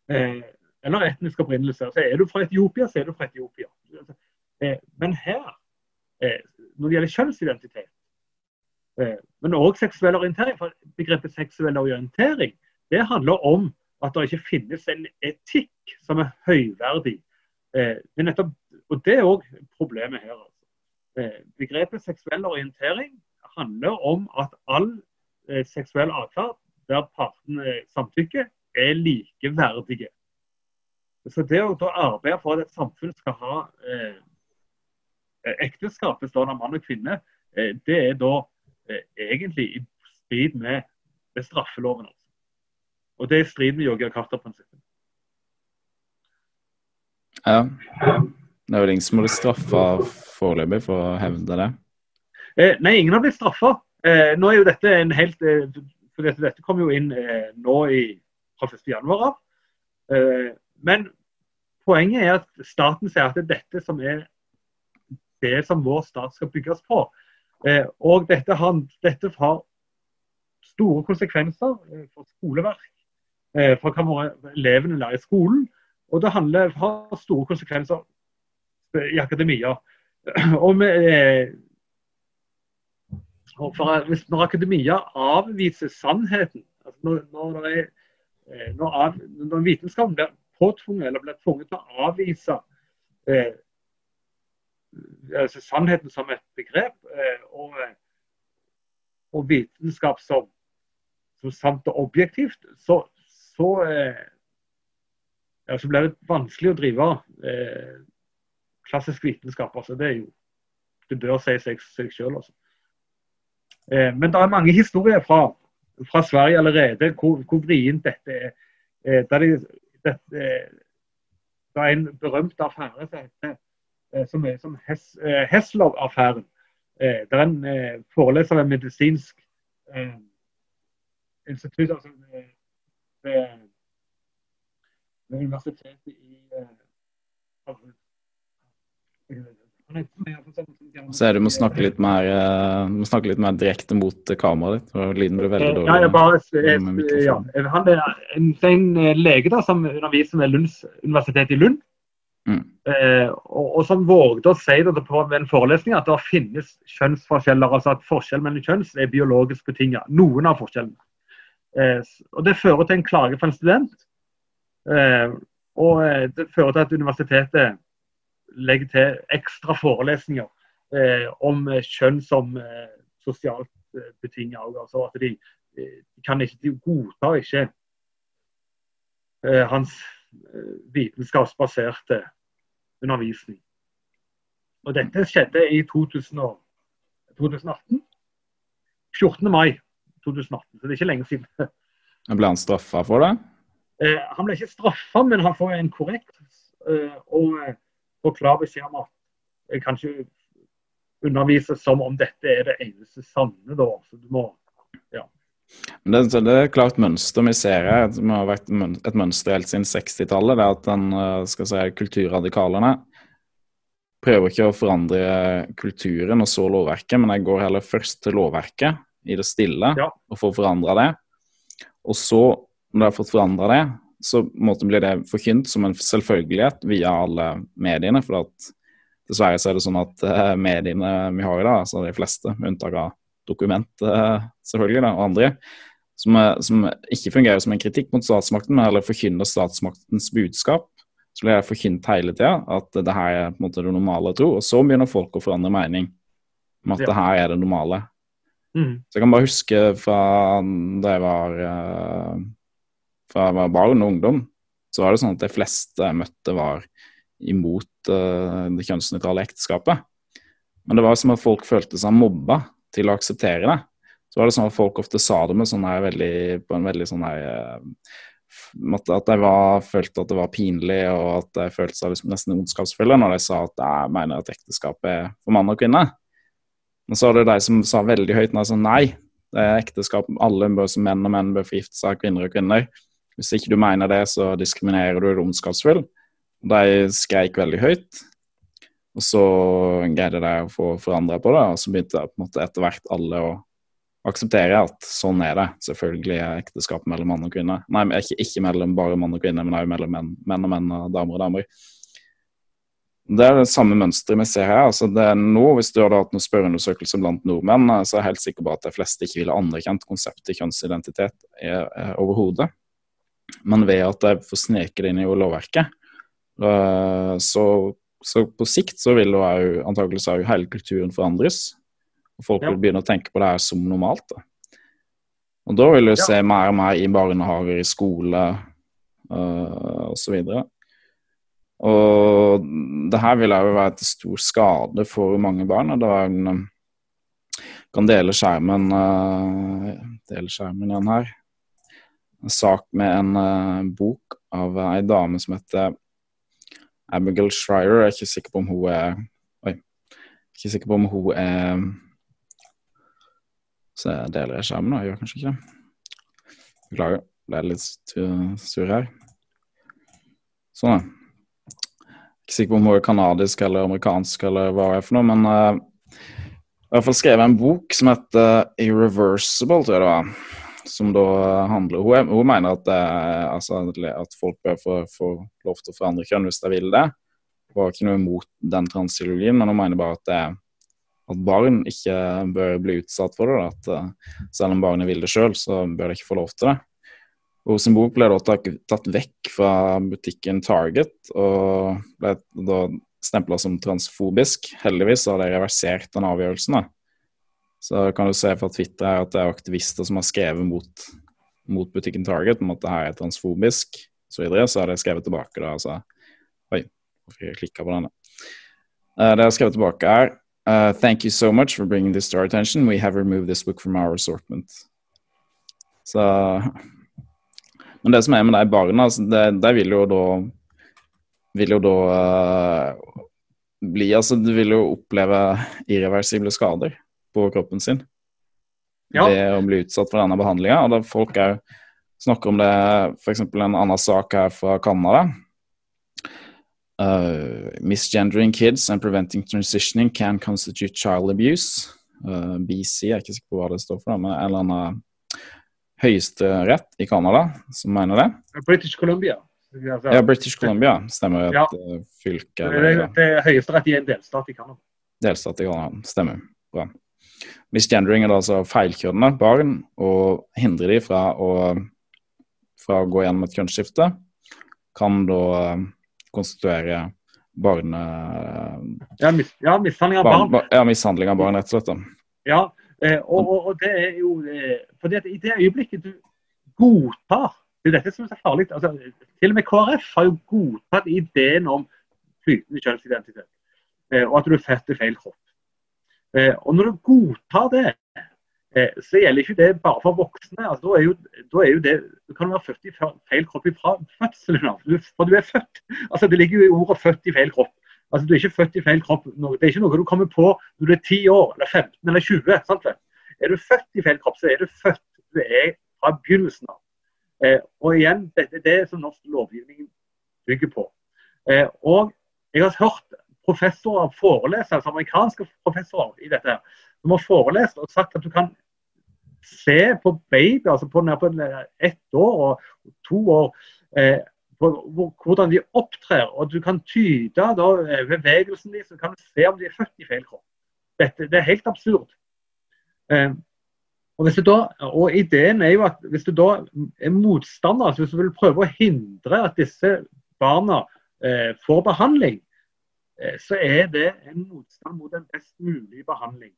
Eh, eller etnisk opprinnelse. Så er du fra Etiopia, så er du fra Etiopia. Eh, men her, eh, når det gjelder kjønnsidentitet, eh, men òg seksuell orientering, for begrepet seksuell orientering, det handler om at det ikke finnes en etikk som er høyverdig. Det er nettopp, og det er òg problemet her. Altså. Eh, begrepet seksuell orientering handler om at all eh, seksuell atferd der partene samtykker, er likeverdige. Så det å arbeide for at et samfunn skal ha eh, ekteskap bestående av mann og kvinne, eh, det er da eh, egentlig i strid med, med straffeloven. Altså. Og det er i strid med Yogi Carter-prinsippet. Ja. Det er vel ingen som har blitt straffa foreløpig for å hevde det. Eh, nei, ingen har blitt straffa. Eh, nå er jo dette en helt eh, for dette, dette kom jo inn eh, nå i, fra 1.1. av. Eh, men poenget er at staten sier at det er dette som er det som vår stat skal bygges på. Eh, og dette har, dette har store konsekvenser for skoleverk, fra hva elevene lærer i skolen. Og det handler, har store konsekvenser i akademia. [CLEARS THROAT] Og med, eh, for hvis, Når akademia avviser sannheten, altså når, når, er, eh, når, av, når, vitenskapen blir påtvunget eller blir tvunget til å avvise eh, altså sannheten som et begrep, eh, og, og, vitenskap som, som, sant og objektivt, så, så, eh, ja, så blir det vanskelig å drive eh, klassisk vitenskap. Altså, det, er jo, det bør si seg, seg sjøl. Altså. Eh, men det er mange historier fra, fra Sverige allerede hvor, hvor vrient dette er. Eh, det, eh, det, er en berømt affære som heter Eh, som er som Hes, eh, Heslov-affæren. Eh, det er en foreleser ved medisinsk institutt altså, ved, ved universitetet i så er du må snakke litt mer, uh, må snakke litt mer direkte mot kameraet ditt. og Lyden blir veldig dårlig. Ja, jeg bare, jeg, ja. Han er en, en lege da, som underviser ved Lunds universitet i Lund. Mm. Eh, og, og, som vågde å si det på en forelesning at det finnes kjønnsforskjeller. altså at Forskjell mellom kjønns er biologisk betinget. Noen av forskjellene. Eh, og Det fører til en klage for en student. Eh, og eh, det fører til at universitetet legger til ekstra forelesninger eh, om kjønn som eh, sosialt betinget. Altså at de, de kan ikke de godtar ikke hans vitenskapsbaserte undervisning. Og Dette skjedde i 2018. 14. mai 2018, så det er ikke lenge siden. Ble han straffa for det? Eh, han ble ikke straffa, men han får en korrekt eh, og, eh, klar beskjed om at jeg kan ikke undervise som om dette er det eneste sanne. da, så du må, ja. Det, det, er klart mønster vi ser her, som har vært et mønster helt siden 60-tallet. det at den, eh, skal si, Kulturradikalene prøver ikke å forandre kulturen og så lovverket, men jeg går heller først til lovverket i det stille ja. og får forandra det. Og så, når jeg har fått forandra det, så blir det forkynt som en selvfølgelighet via alle mediene. For at dessverre så er det sånn at uh, mediene vi har i dag, altså de fleste, med unntak av dokument, uh, selvfølgelig, da, og andre, som, som, ikke fungerer som en kritikk mot statsmakten, men heller forkynner statsmaktens budskap. Så blir det forkynt hele tida at det her er på en måte det normale å tro. Og så begynner folk å forandre mening om at ja. det her er det normale. Mm. Så jeg kan bare huske fra da jeg var, uh, fra jeg var barn og ungdom, så var det sånn at de fleste jeg møtte, var imot uh, det kjønnsnøytrale ekteskapet. Men det var som at folk følte seg mobba til å akseptere det. Så var det sånn at folk ofte sa det med sånn her veldig, på en veldig sånn her uh, at de var, følte at det var pinlig, og at de følte seg liksom nesten ondskapsfulle når de sa at jeg mener at ekteskap er for mann og kvinne. Men så var det de som sa veldig høyt nei, sånn, nei, det er ekteskap, alle bør menn og menn bør forgifte seg, kvinner og kvinner. Hvis ikke du mener det, så diskriminerer du, romskapsfull. De skreik veldig høyt. Og så greide de å få forandra på det, og så begynte på en måte etter hvert alle å akseptere at sånn er det. Selvfølgelig er ekteskap mellom mann og kvinne. Nei, ikke, ikke mellom bare mann og kvinne, men også mellom menn, menn og menn og damer og damer. Det er det samme mønsteret vi ser her. altså det er nå, Hvis du hadde hatt noen spørreundersøkelse blant nordmenn, så er jeg helt sikker på at de fleste ikke ville anerkjent konseptet kjønnsidentitet overhodet. Men ved at jeg får sneke det inn i lovverket, eh, så så på sikt så vil jo antakeligvis hele kulturen forandres. Og folk ja. vil begynne å tenke på det her som normalt. Da. Og da vil du ja. se mer og mer i barnehager, i skole uh, osv. Og, og det her vil jo være til stor skade for mange barn. og det er en um, kan dele skjermen uh, dele skjermen igjen her. Sak med en uh, bok av ei dame som heter Abigail Shrier. Jeg er ikke sikker på om hun er Oi. Ikke sikker på om hun er Så jeg deler skjermen nå? Jeg gjør kanskje ikke det. Beklager. Er litt sur her. Sånn, ja. Ikke sikker på om hun er kanadisk eller amerikansk eller hva det er for noe, men uh, i hvert fall skrevet en bok som heter Irreversible, tror jeg det var. Som da handler Hun, hun mener at, det, altså, at folk bør få, lov til å forandre kjønn hvis de vil det. Hun har ikke noe imot den transiologien, men hun mener bare at, det, at barn ikke bør bli utsatt for det. At uh, selv om barnet vil det sjøl, så bør de ikke få lov til det. Og sin bok ble da tatt vekk fra butikken Target og ble da stempla som transfobisk. Heldigvis har de reversert den avgjørelsen. da. Så kan du se fra Twitter her at det er aktivister som har skrevet mot, mot butikken Target om at det her er transfobisk så videre, så har de skrevet tilbake da, altså Oi, hvorfor jeg klikka på denne? Uh, det har skrevet tilbake her uh, Thank you so much for bringing this to our attention. We have removed this book from our assortment. Så Men det som er med de barna, altså, de vil jo da vil jo da uh, bli Altså, du vil jo oppleve irreversible skader på kroppen sin ja. Det å bli utsatt for denne behandlinga. Folk er, snakker om det f.eks. en annen sak her fra Canada. Uh, misgendering kids and preventing transitioning can constitute child abuse. Uh, BC, jeg er ikke sikker på hva det står for, men en eller annen høyesterett i Canada som mener det. British Columbia. Ja, British Columbia stemmer. Et ja. Uh, fylke. Det, det, det er høyesterett i en delstat i Canada. Delstat i Canada, stemmer. Bra. Misgendering er altså feilkjønnede barn og hindrer de fra å, fra å gå gjennom et kjønnsskifte. Kan da uh, konstituere barne... Ja, mis, ja, mishandling av barn. barn. Ja, mishandling av barn, rett og slett. Da. Ja, eh, og, og, og, det er jo eh, fordi at I det øyeblikket du godtar Det er dette som er så farlig. Altså, til og med KrF har jo godtatt ideen om flytende kjønnsidentitet. Eh, og at du er født i feil kropp. Eh, og når du godtar det, eh, så gjelder ikke det bare for voksne. Altså, da, er jo, da er jo det, Du kan være født i feil kropp fra fødselen av. For du er født. Altså, det ligger jo i ordet 'født i feil kropp'. Altså, Du er ikke født i feil kropp. Det er ikke noe du kommer på når du er 10 år, eller 15 eller 20. Sant? Er du født i feil kropp, så er du født. Du er fra begynnelsen av. Eh, og igjen, dette er det som norsk lovgivning bygger på. Eh, og jeg har hørt professorer forelese, altså amerikanske professorer i dette, som har forelest og sagt at du kan se på baby, altså på, på ett år og to år, eh, hvordan de opptrer. Og du kan tyde da, eh, bevegelsen deres, så kan du se om de er født i feil kropp. Dette, det er helt absurd. Eh, og, da, og ideen er jo at hvis du da er motstander, altså hvis du vil prøve å hindre at disse barna eh, får behandling, Eh, så er det en motstand mot en best mulig behandling.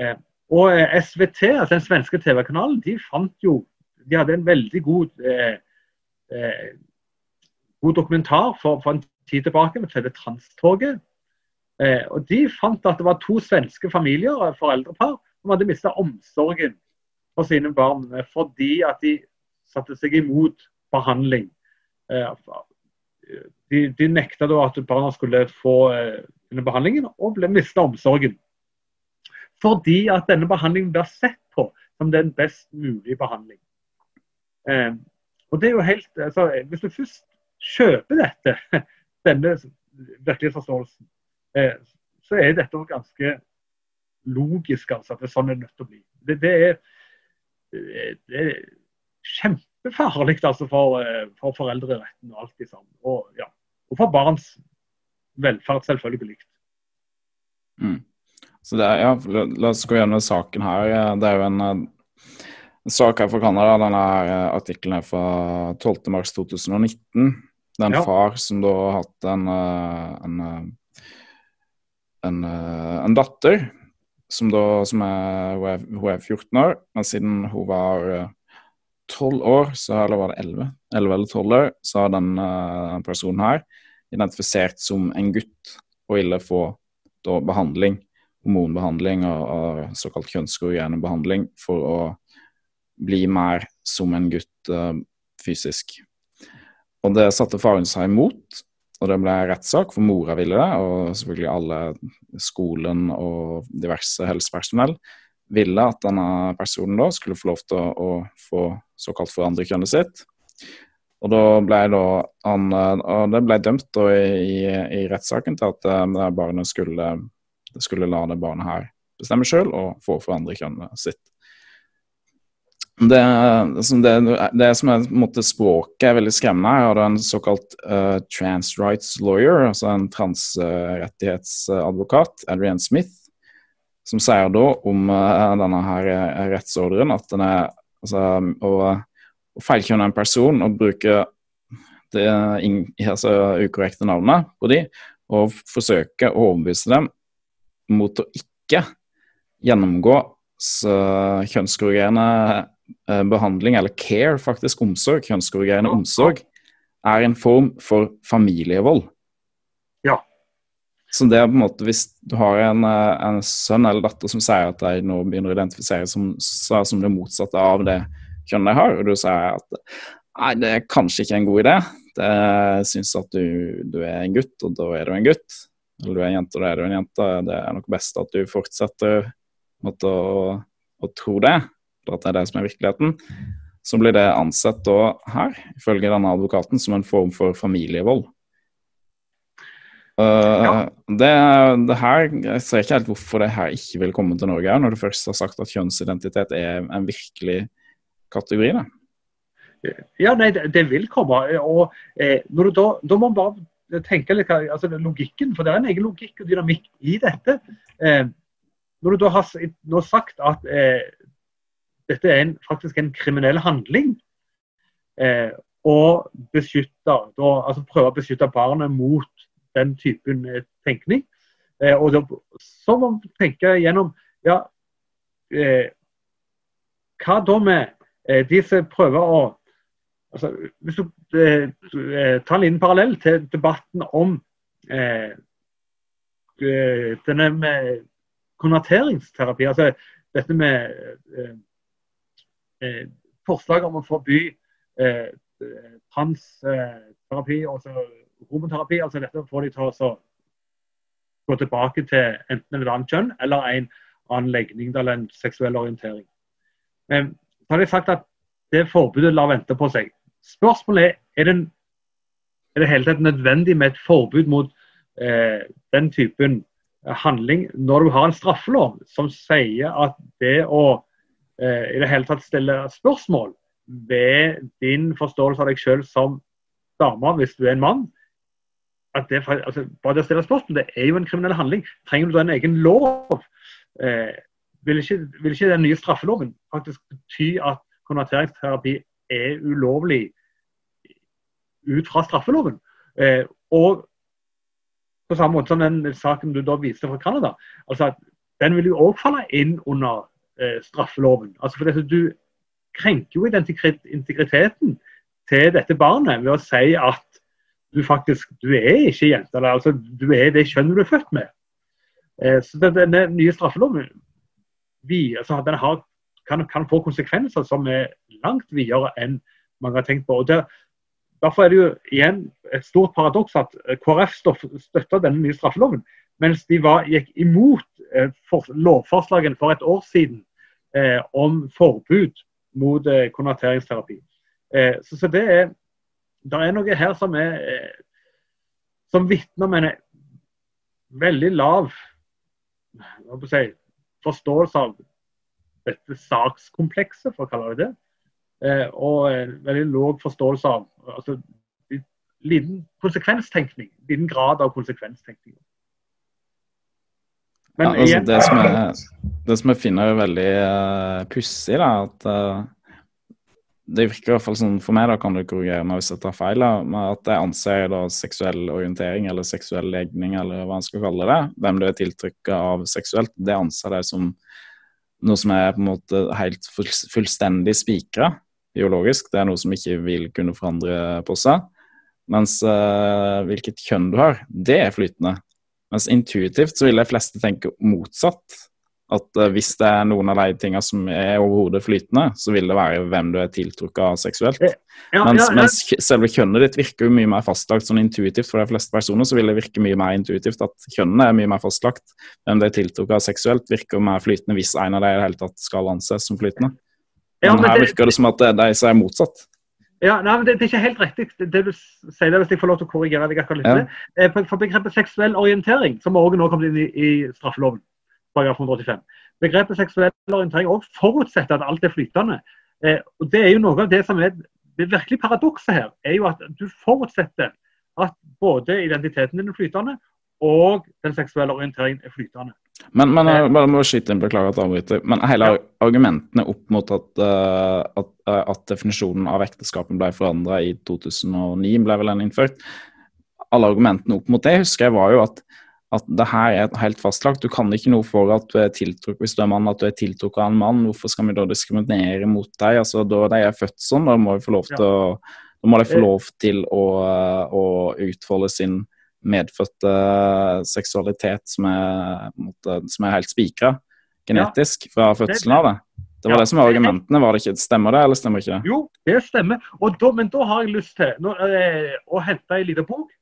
Eh, og eh, SVT, altså den svenske TV-kanalen, de fant jo De hadde en veldig god, eh, god dokumentar for, for, en tid tilbake, som heter Transtoget. Eh, og De fant at det var to svenske familier, foreldrepar, som hadde mista omsorgen for sine barn fordi at de satte seg imot behandling. Eh, de, de nekta da at barna skulle få eh, denne behandlingen, og ble mista omsorgen. Fordi at denne behandlingen blir sett på som den best mulige behandling. Eh, og det er jo helt, altså, Hvis du først kjøper dette, [LAUGHS] denne virkelighetsforståelsen, eh, så er dette ganske logisk altså, at det er sånn det er nødt til å bli. Det, det, er, det er kjempefarlig altså, for, eh, for foreldreretten og alt det samme. Og, ja, og for barns velferd, selvfølgelig. Mm. Så det er, ja, La oss gå gjennom saken her. Det er jo en, en sak her fra Canada. Denne eh, artikkelen er fra 12.3.2019. Det er en ja. far som da har hatt en, en, en, en datter som da som er, hun, er, hun er 14 år, men siden hun var 12 år, så, eller var det 11, 11 eller 12 år, så har denne personen her identifisert som en gutt og ville få da, behandling, hormonbehandling og, og såkalt kjønnskorrigerende behandling for å bli mer som en gutt uh, fysisk. Og det satte faren seg imot, og det ble rettssak, for mora ville det, og selvfølgelig alle skolen og diverse helsepersonell ville at denne personen da skulle få lov til å, å få såkalt forandre kjønnet sitt. Og da ble da han Og det ble dømt da i, i rettssaken til at det barnet skulle, skulle la det barnet her bestemme sjøl og få forandre kjønnet sitt. det, det, det, som er måte, språket er veldig skremmende her, er en såkalt uh, trans rights lawyer, altså en transrettighetsadvokat, Adrian Smith, som sier da om uh, denne her rettsordren at den er altså, å, å feilkjønne en person og bruke det altså, ukorrekte navnet på de, og forsøke å overbevise dem mot å ikke gjennomgå kjønnskorrigerende Eh, behandling, eller care, faktisk omsorg, kjønnskorrigerende omsorg, er en form for familievold. Så det er på en måte Hvis du har en, eh, en sønn eller datter som sier at de nå begynner å identifisere som, som det motsatte av det kjønnet de har, og du sier at nei, det er kanskje ikke en god idé, det syns at du, du, er en gutt, og da er du en gutt. Eller du er en jente, og da er du en jente. Det er nok best at du fortsetter måtte, å, å tro det at det er det som er virkeligheten, så blir det ansett da her, ifølge denne advokaten, som en form for familievold. Uh, det, det, her, Jeg ser ikke helt hvorfor det her ikke vil komme til Norge, når du først har sagt at kjønnsidentitet er en virkelig kategori. Da. Ja, nei, det, det vil komme. og eh, når du da, da må man bare tenke litt altså logikken, for det er en egen logikk og dynamikk i dette. Eh, når du da har nå sagt at eh, dette er en, faktisk en kriminell handling. Eh, og beskytte, da, altså prøve å beskytte barnet mot den typen eh, tenkning. Eh, og da, så må man tenke gjennom ja, eh, hva da med eh, de som prøver å altså, Hvis du eh, tar en liten parallell til debatten om denne med konverteringsterapi, altså dette med eh, forslag om å forby eh, transterapi, altså homoterapi. altså Dette får de til å gå tilbake til enten et annet kjønn eller en annen legning eller en seksuell orientering. Men så har de sagt at det forbudet lar vente på seg. Spørsmålet er er det, er hele tatt nødvendig med et forbud mot eh, den typen handling når du har en straffelov som sier at det å eh, i det hele tatt stille spørsmål ved din forståelse av deg selv som dame, hvis du er en mann. At det, altså, Bare det å stille spørsmål, det er jo en kriminell handling. Trenger du da en egen lov? Eh, vil, ikke, vil, ikke, den nye straffeloven faktisk bety at konverteringsterapi er ulovlig ut fra straffeloven? Eh, og på samme måte som den saken du da viste fra Canada. altså Den vil jo òg falle inn under eh, straffeloven. Altså for Du krenker jo integriteten til dette barnet ved å si at du faktisk du er ikke jente. Eller, altså, du er det kjønnet du er født med. Eh, så Denne nye straffeloven vi, altså, den har, kan, kan, få konsekvenser som er langt videre enn mange har tenkt på. og der, Derfor er det jo igjen et stort paradoks at KrF støtter denne nye straffeloven, mens de var, gikk imot eh, for, lovforslagene for et år siden eh, om forbud mot eh, konverteringsterapi. Eh, så, så, det er det er noe her som er eh, som vitner om en veldig lav si, forståelse av dette sakskomplekset, for å kalle det det. Eh, og en veldig lav forståelse av altså, liten konsekvenstenkning. Liten grad av konsekvenstenkning. Men ja, altså, det, som er, det som jeg finner veldig uh, pussig, er at uh, det virker i hvert fall sånn for meg, da kan du korrigere meg hvis jeg tar feil, da, at jeg anser da seksuell orientering eller seksuell legning eller hva man skal kalle det, hvem du er tiltrykket av seksuelt, det anser jeg som noe som er på en måte helt fullstendig spikra biologisk. Det er noe som ikke vil kunne forandre på seg. Mens uh, hvilket kjønn du har, det er flytende. Mens intuitivt så vil de fleste tenke motsatt. At uh, hvis det er noen av de tingene som er overhodet flytende, så vil det være hvem du er tiltrukket av seksuelt. Ja, mens, ja, ja. mens, selve kjønnet ditt virker jo mye mer fastlagt sånn intuitivt for de fleste personer. Så vil det virke mye mer intuitivt at kjønnet er mye mer fastlagt. Hvem du er tiltrukket av seksuelt, virker mer flytende hvis en av de i det hele tatt skal anses som flytende. Men, men her det... virker det som at det er de som er motsatt. Ja, nei, men det, det, er ikke helt riktig det, det, du sier, hvis jeg får lov til å korrigere deg akkurat litt. Ja. Eh, for begrepet seksuell orientering, som også nå kommet inn i, i straffeloven, paragraf 185. Begrepet seksuell orientering også forutsetter at alt er flytende. Eh, og Det er jo noe av det som er det virkelig paradokset her, er jo at du forutsetter at både identiteten din er flytende, og den seksuelle orienteringen er flytende. Men, men jeg bare må skyte inn, beklager at jeg avbryter. Men hele ja. argumentene opp mot at, uh, at, uh, at, definisjonen av ekteskapet ble forandra i 2009, ble vel den innført. Alle argumentene opp mot det husker jeg var jo at, at det her er helt fastlagt. Du kan ikke noe for at du er tiltrukket hvis du er mann, at du er tiltrukket av en mann. Hvorfor skal vi da diskriminere mot deg? Altså, Da de er født sånn, da må de få lov til, å, få eh. lov til å, å utfolde sin medfødte seksualitet som er, som er helt spikra genetisk fra fødselen av det. Det var ja, det som var argumentene, var det ikke? Stemmer det, eller stemmer ikke det? Jo, det stemmer. Da, men da har jeg lyst til eh, å hente en liten bok eh,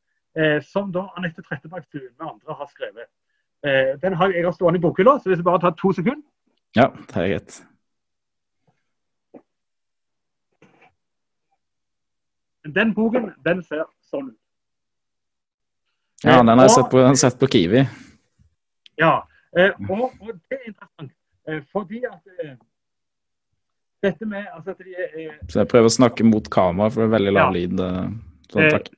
som da Anette Trettebergstuen med andre har skrevet. Eh, den har jeg har stående i bokhylla, så hvis jeg bare tar to sekunder Ja, det er greit. Den boken den ser sånn ut. Ja, den har jeg sett på, sett på Kiwi. Ja, eh, og, og, det er interessant. Eh, fordi at eh, dette med altså at de Så jeg prøver å snakke mot kamera, for det er veldig lav ja. lyd. Sånn, takk.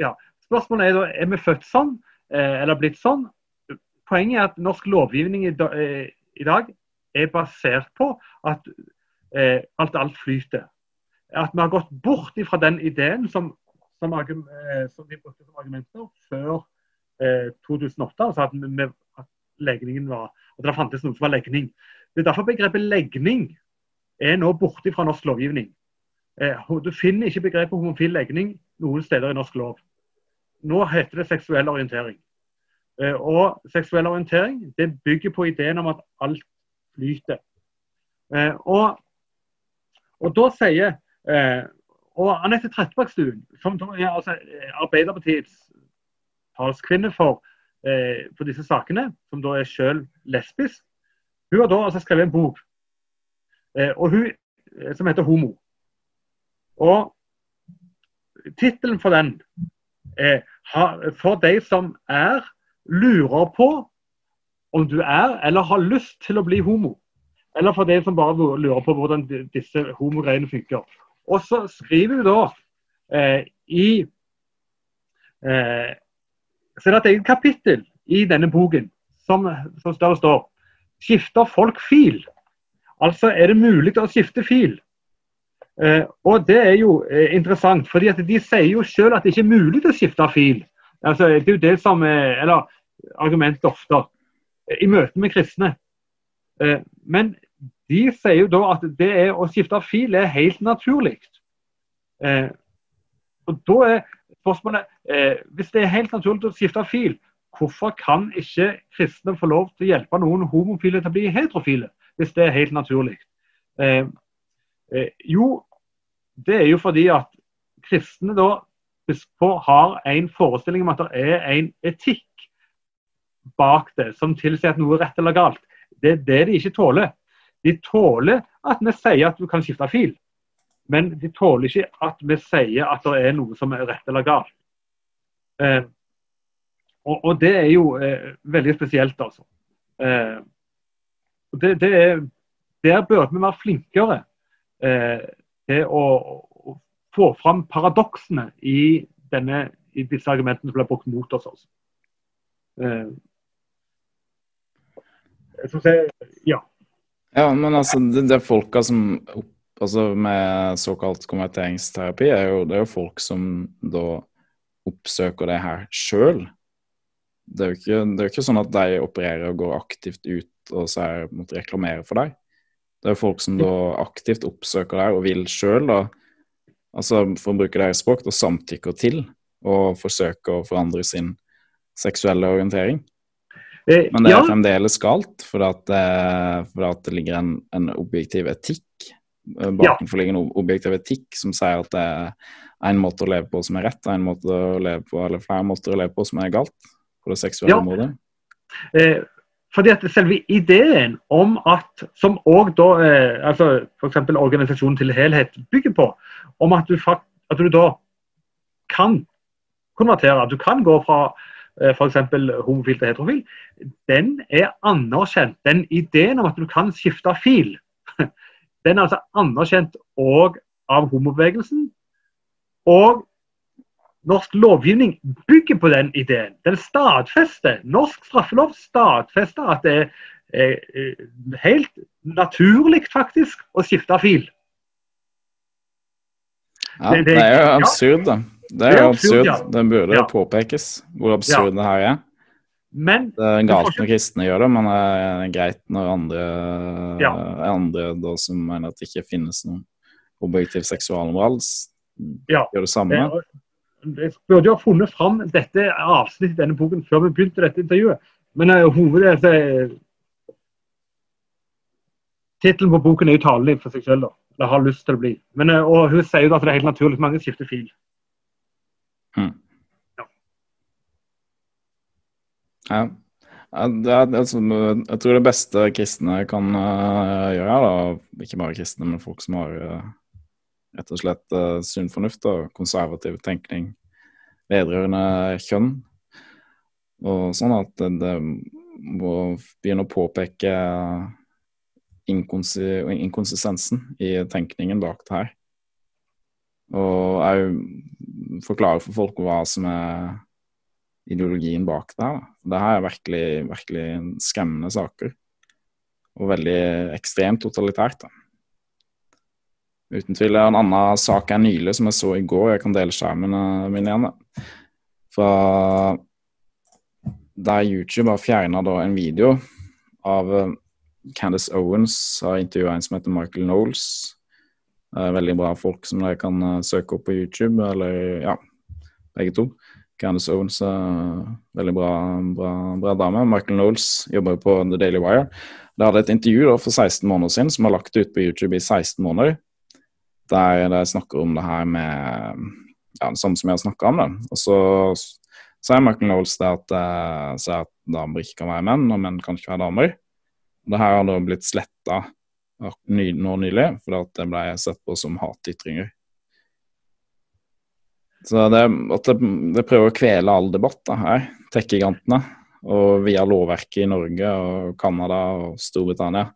Ja. Spørsmålet er da er vi født sånn, eller blitt sånn? Poenget er at norsk lovgivning i, dag er basert på at alt alt flyter. At vi har gått bort fra den ideen som som, eh, som de brukte som argumenter før eh, 2008. altså at, med, at, legningen var, at det fantes noe som var legning. Det er derfor begrepet legning er nå borte fra norsk lovgivning. Eh, du finner ikke begrepet homofil legning noen steder i norsk lov. Nå heter det seksuell orientering. Eh, og seksuell orientering det bygger på ideen om at alt flyter. Eh, og, og da sier eh, og Anette Trettebergstuen, som er altså Arbeiderpartiets talskvinne for, for, disse sakene, som da er selv lesbisk, hun har da altså skrevet en bok og hun, som heter 'Homo'. Og Tittelen for den For de som er, lurer på om du er eller har lyst til å bli homo. Eller for de som bare lurer på hvordan disse homogreiene funker. Og så skriver vi da eh, i eh, Så det et eget kapittel i denne boken som, som står, står Skifter folk fil? Altså er det mulig å skifte fil? Eh, og det er jo eh, interessant, fordi at de sier jo selv at det ikke er mulig å skifte fil. Altså, det er jo det som er, eller argumentet ofte i møte med kristne. Eh, men de sier jo da at det å skifte fil er helt naturlig. Eh, og da er spørsmålet eh, Hvis det er helt naturlig å skifte fil, hvorfor kan ikke kristne få lov til å hjelpe noen homofile til å bli heterofile? Hvis det er helt naturlig. Eh jo, det er jo fordi at kristne da har en forestilling om at det er en etikk bak det som tilsier at noe er rett eller galt. Det er det de ikke tåler. De tåler at vi sier at du kan skifte fil, men de tåler ikke at vi sier at det er noe som er rett eller galt. Eh, og, og, det er jo eh, veldig spesielt, altså. Eh, det, det er, der burde vi være flinkere eh, til å, få fram paradoksene i, denne, i disse argumentene som blir brukt mot oss. Også. Eh, jeg, ja. Ja, men altså, det, det er folka som altså med såkalt konverteringsterapi, er jo, det er jo folk som da oppsøker det her sjøl. Det, er jo ikke, det er ikke sånn at de opererer og går aktivt ut og så er, måtte for deg. Det er folk som da aktivt oppsøker deg og vil sjøl, altså for å bruke deres språk, da samtykker til å forsøke å forandre sin seksuelle orientering. Eh, Men det er ja. fremdeles galt, for at, for at det ligger en, en objektiv etikk bakenfor ligger en objektiv etikk som sier at det er en måte å leve på som er rett, en måte å leve på, eller flere måter å leve på som er galt på det seksuelle ja. området. Eh, fordi at selve ideen om at, som òg da eh, altså f.eks. organisasjonen til helhet bygger på, om at du, at du da kan konvertere, at du kan gå fra Eh, f.eks. homofil til heterofil, den er anerkjent. Den ideen om at du kan skifte fil, [LAUGHS] Den er altså anerkjent òg av homobevegelsen. Og norsk lovgivning bygger på den ideen. Den stadfester, Norsk straffelov stadfester at det er helt naturlig faktisk å skifte fil. Ja, det, det, er jo absurd, da. Det er, jo absurd. Ja. Det burde ja. påpekes hvor absurd det her er. Men, det er galt når kristne gjør det, men det er greit når andre, ja. andre da, som mener at det ikke finnes noen objektiv seksualmoral, ja. gjør det samme. Jeg burde jo ha funnet fram dette avsnittet i denne boken før vi begynte dette intervjuet. Men uh, hovedet uh, Tittelen på boken er jo talelig for seg selv. da eller har lyst til å bli. Men, uh, og hun sier jo at det er helt naturlig at mange skifter fil. Hmm. Ja. ja. Er, altså, jeg tror det beste kristne kan uh, gjøre, da, ikke bare kristne, men folk som har rett og slett uh, sunn fornuft og konservativ tenkning vedrørende kjønn, og sånn at det, må begynne å påpeke inkonsistensen i tenkningen bak det her. Og òg forklare for folk hva som er ideologien bak det her. Det her er virkelig, virkelig skremmende saker. Og veldig ekstremt totalitært. da. Uten tvil. En annen sak er nylig som jeg så i går, jeg kan dele skjermen eh, min igjen. Da. Fra der YouTube har fjerna en video av eh, Candice Owens har intervjua en som heter Michael Knowles. veldig bra folk som dere kan uh, søke opp på YouTube, eller ja, begge to. Candice Owens er veldig bra, bra, bra, dame. Michael Knowles jobber på The Daily Wire. De hadde et intervju da, for 16 måneder siden som har lagt ut på YouTube i 16 måneder. Der de snakker om det her med ja, det samme som jeg har snakka om. det. Og så sier Michael Knowles det at, uh, at damer ikke kan være menn, og menn kan ikke være damer. Det her har da blitt sletta nå nylig, fordi det ble sett på som hatytringer. Så det, at det, det, prøver å kvele all debatt da, her, tech-gigantene. Og via lovverket i Norge og Canada og Storbritannia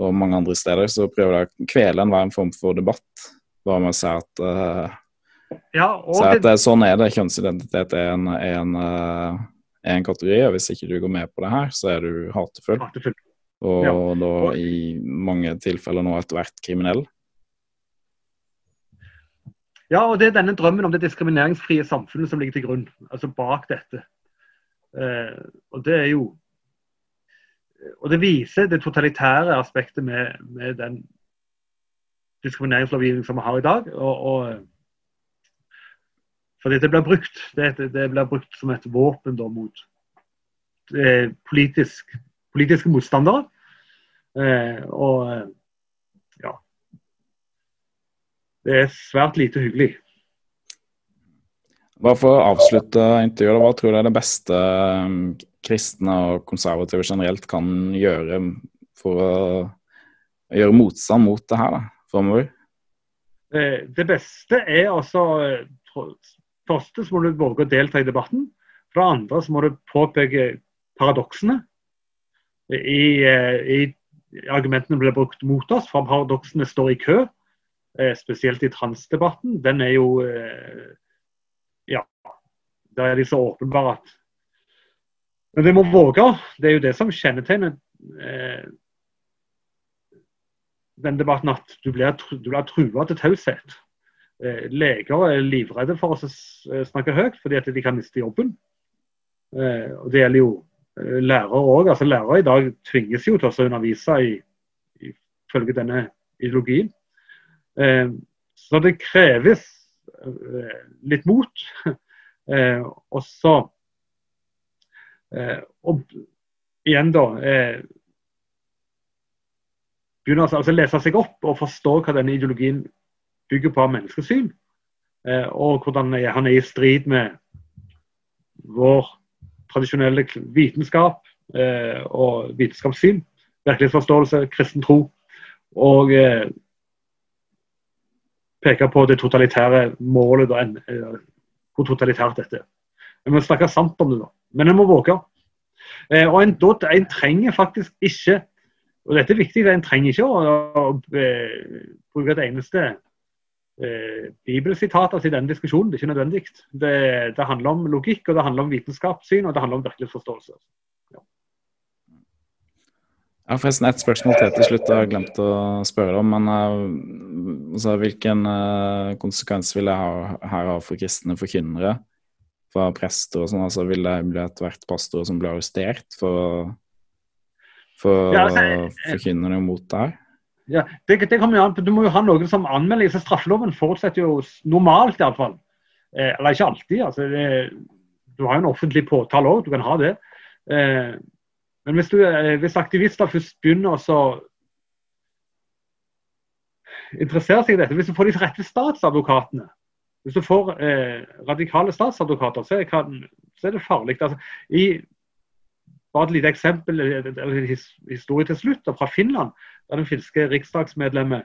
og mange andre steder, så prøver det å kvele enhver form for debatt. Bare med å si at, uh, ja, si at det, sånn er det. Kjønnsidentitet er en, en, uh, en kategori, og hvis ikke du går med på det her, så er du hatefull. hatefull. Og ja. da i mange tilfeller nå etter hvert kriminell. Ja, og det er denne drømmen om det diskrimineringsfrie samfunnet som ligger til grunn. Altså bak dette. Uh, og det er jo Og det viser det totalitære aspektet med, med den diskrimineringslovgivningen som vi har i dag. Og, og, fordi det blir brukt det, det blir brukt som et våpen da, mot eh, politisk politiske motstandere. Eh, og eh, ja Det er svært lite hyggelig. Bare for å avslutte intervjuet, hva tror du er det beste um, kristne og konservative generelt kan gjøre for å gjøre motstand mot det her da, framover? Det beste er altså Første må du våge å delta i debatten. For det andre så må du påpeke paradoksene i, eh, i argumentene blir brukt mot oss, for paradoksene står i kø. Eh, spesielt i transdebatten. Den er jo eh, Ja, der er de så åpenbare at Men vi må våge. Det er jo det som kjennetegner den debatten at du blir, du blir trua til taushet. Leger er livredde for å snakke høyt fordi at de kan miste jobben. Og Det gjelder jo Eh, lærere òg. Altså, lærere i dag tvinges jo til å undervise i, ifølge denne ideologien. Eh, så det kreves eh, litt mot. [LAUGHS] Eh, og eh, og igjen, da eh, Begynne altså, altså lese seg opp og forstå hva denne ideologien bygger på av menneskesyn. og hvordan han er i strid med vår tradisjonelle vitenskap eh, og vitenskapssyn, virkelighetsforståelse, kristen tro. Og eh, peke på det totalitære målet, eh, hvor totalitært dette er. Vi må snakke sant om det, da. Men en må våge. Eh, og en, en, trenger faktisk ikke og dette er viktig, En trenger ikke å, å, å bruke et eneste eh, bibelsitater i denne diskusjonen. Det er ikke nødvendig. Det, det, handler om logikk, og det handler om vitenskapssyn og det handler om virkelighetsforståelse. Ja. Jeg har forresten ett spørsmål til til slutt. Jeg har glemt å spørre deg om. Men uh, altså, hvilken konsekvens vil det her ha for kristne forkynnere? Fra prester og sånn? Altså, vil det bli etter hvert pastorer som blir arrestert for, for ja, å forkynne noe mot det her? Ja, det, det kommer an Du må jo ha noen som anmelder. Så straffeloven forutsetter jo normalt iallfall. Eh, eller ikke alltid. altså det, Du har jo en offentlig påtale òg, du kan ha det. Eh, men hvis, du, eh, hvis aktivister først begynner å interessere seg i dette, hvis du får de rette statsadvokatene Hvis du får eh, radikale statsadvokater, så kan, så er det farlig. Altså, i bare et lite eksempel, eller historie til slutt, fra Finland. der Den finske riksdagsmedlemmet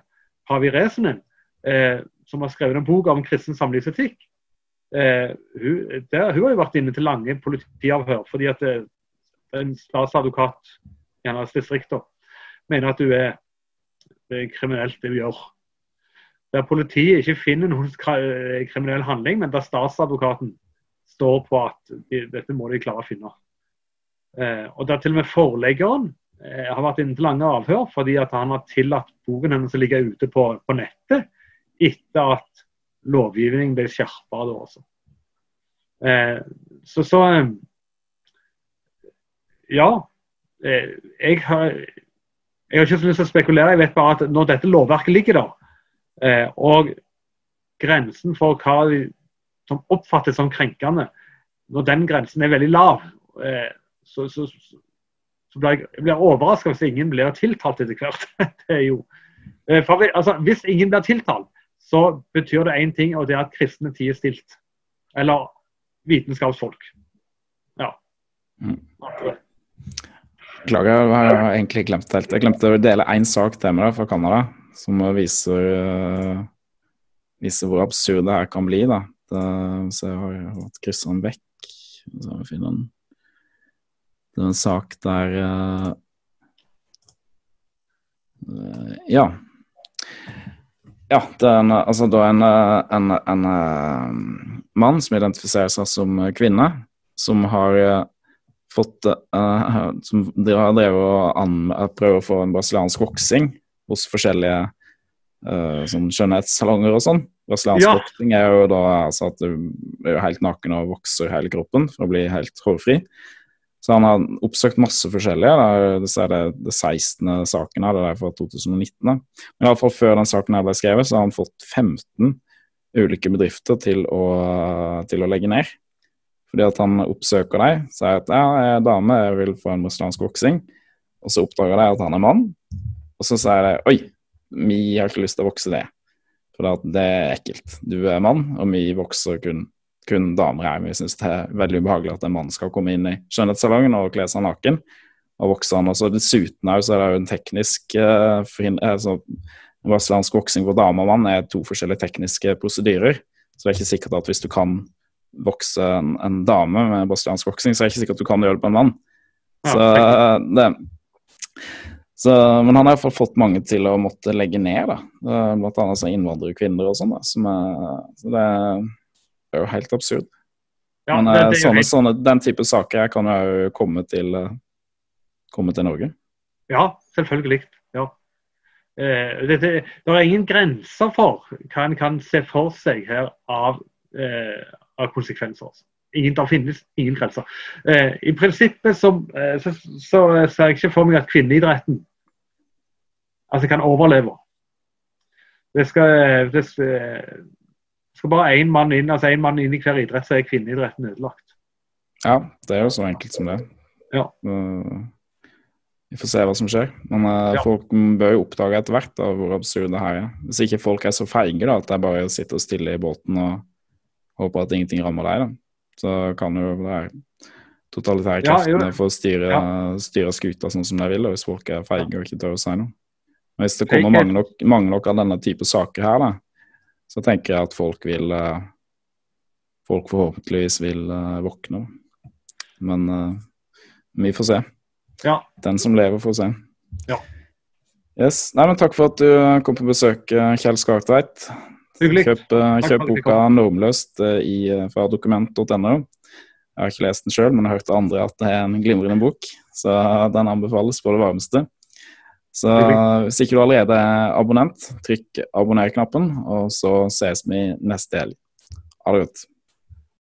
Pavi Resenen, eh, som har skrevet en bok om kristen samlivsetikk. Eh, hun, der, hun, har jo vært inne til lange politiavhør fordi at eh, en statsadvokat i hennes distrikter mener at hun er, er kriminelt, det hun gjør. Der politiet ikke finner noen kriminell handling, men der statsadvokaten står på at de, dette må de klare å finne. Eh, og der til og med forleggeren eh, har vært inne til lange avhør fordi at han har tillatt boken hennes å ligge ute på, på nettet etter at lovgivningen ble skjerpa da også. Eh, så, så eh, Ja. Eh, jeg har, jeg har ikke så lyst til å spekulere. Jeg vet bare at når dette lovverket ligger der, og grensen for hva som oppfattes som krenkende, når den grensen er veldig lav, så, så, så blir jeg, jeg blir overraska hvis ingen blir tiltalt etter hvert. [LAUGHS] det er jo, eh, for, altså, hvis ingen blir tiltalt, så betyr det én ting, og det er at kristne tier stilt. Eller vitenskapsfolk. Ja. Mm. Beklager, jeg har egentlig glemt det helt. Jeg glemte å dele én sak til med deg fra Canada, som viser, viser hvor absurd det her kan bli. da. Det, så jeg har hatt kryssa den vekk. Så har vi en, Det er en sak der uh, Ja. Ja, det er en, altså, det er en, en, en uh, mann som identifiserer seg som kvinne, som har uh, Som har drevet og prøver å få en brasiliansk voksing hos forskjellige sånn skjønnhetssalonger og sånn. Brasiliansk ja. er jo da altså at du er helt naken og vokser hele kroppen for å bli helt hårfri. Så han har oppsøkt masse forskjellige. Det er det, det 16. saken her, det er fra 2019. Men i alle fall før den saken her ble skrevet, så har han fått 15 ulike bedrifter til å, til å legge ned. Fordi at han oppsøker deg, sier at ja, jeg er dame, jeg vil få en brasiliansk voksing. Og så oppdager de at han er mann, og så sier de oi, vi har ikke lyst til å vokse det. For det er ekkelt. Du er mann, og vi vokser kun kun damer her. Vi syns det er veldig ubehagelig at en mann skal komme inn i skjønnhetssalongen og kle seg naken. Og vokse han. Og så dessuten er det jo en teknisk uh, altså, Brasiliansk voksing for dame og mann er to forskjellige tekniske prosedyrer. Så det er ikke sikkert at hvis du kan vokse en, en dame med brasiliansk voksing, så er det ikke sikkert at du kan gjøre det på en mann. Så, det, så, men han har iallfall fått mange til å måtte legge ned, da. blant annet innvandrerkvinner og sånn. Så det er jo helt absurd. Ja, Men det, det sånne, sånne, den type saker kan jo komme til, eh, komme til Norge. Ja, selvfølgelig. Ja. Eh, det, det, er ingen grenser for hva en kan se for seg her av, eh, av konsekvenser. Ingen, det finnes ingen grenser. Eh, I prinsippet så, eh, så, så, ser jeg ikke for meg at kvinneidretten altså kan overleve. Det skal, det, skal bare én mann inn altså en mann inn i hver idrett, så er kvinneidretten ødelagt. Ja, det er jo så enkelt som det. Ja. vi får se hva som skjer. Men uh, ja. folk bør jo oppdage etter hvert da, hvor absurd det her er. Hvis ikke folk er så feige da, at det er bare å sitte stille i båten og håpe at ingenting rammer deg, da. så kan jo det her totalitære kreftene ja, få styre, ja. styre skuta sånn som de vil, hvis folk er feige og ikke tør å si noe. Hvis det kommer mange nok, mange nok, av denne type saker her, da, så tenker jeg at folk vil eh, Folk forhåpentligvis vil eh, våkne. Men uh, vi får se. Ja. Den som lever, får se. Ja. Yes. Nei, men takk for at du kom på besøk, Kjell Skartveit. Hyggelig. Kjøp, kjøp boka 'Normløst' fra dokument.no. Jeg har ikke lest den sjøl, men jeg har hørt andre at det er en glimrende bok. Så den anbefales på det varmeste. Så hvis ikke du allerede er abonnent, trykk abonner-knappen, og så ses vi neste helg. Ha det godt.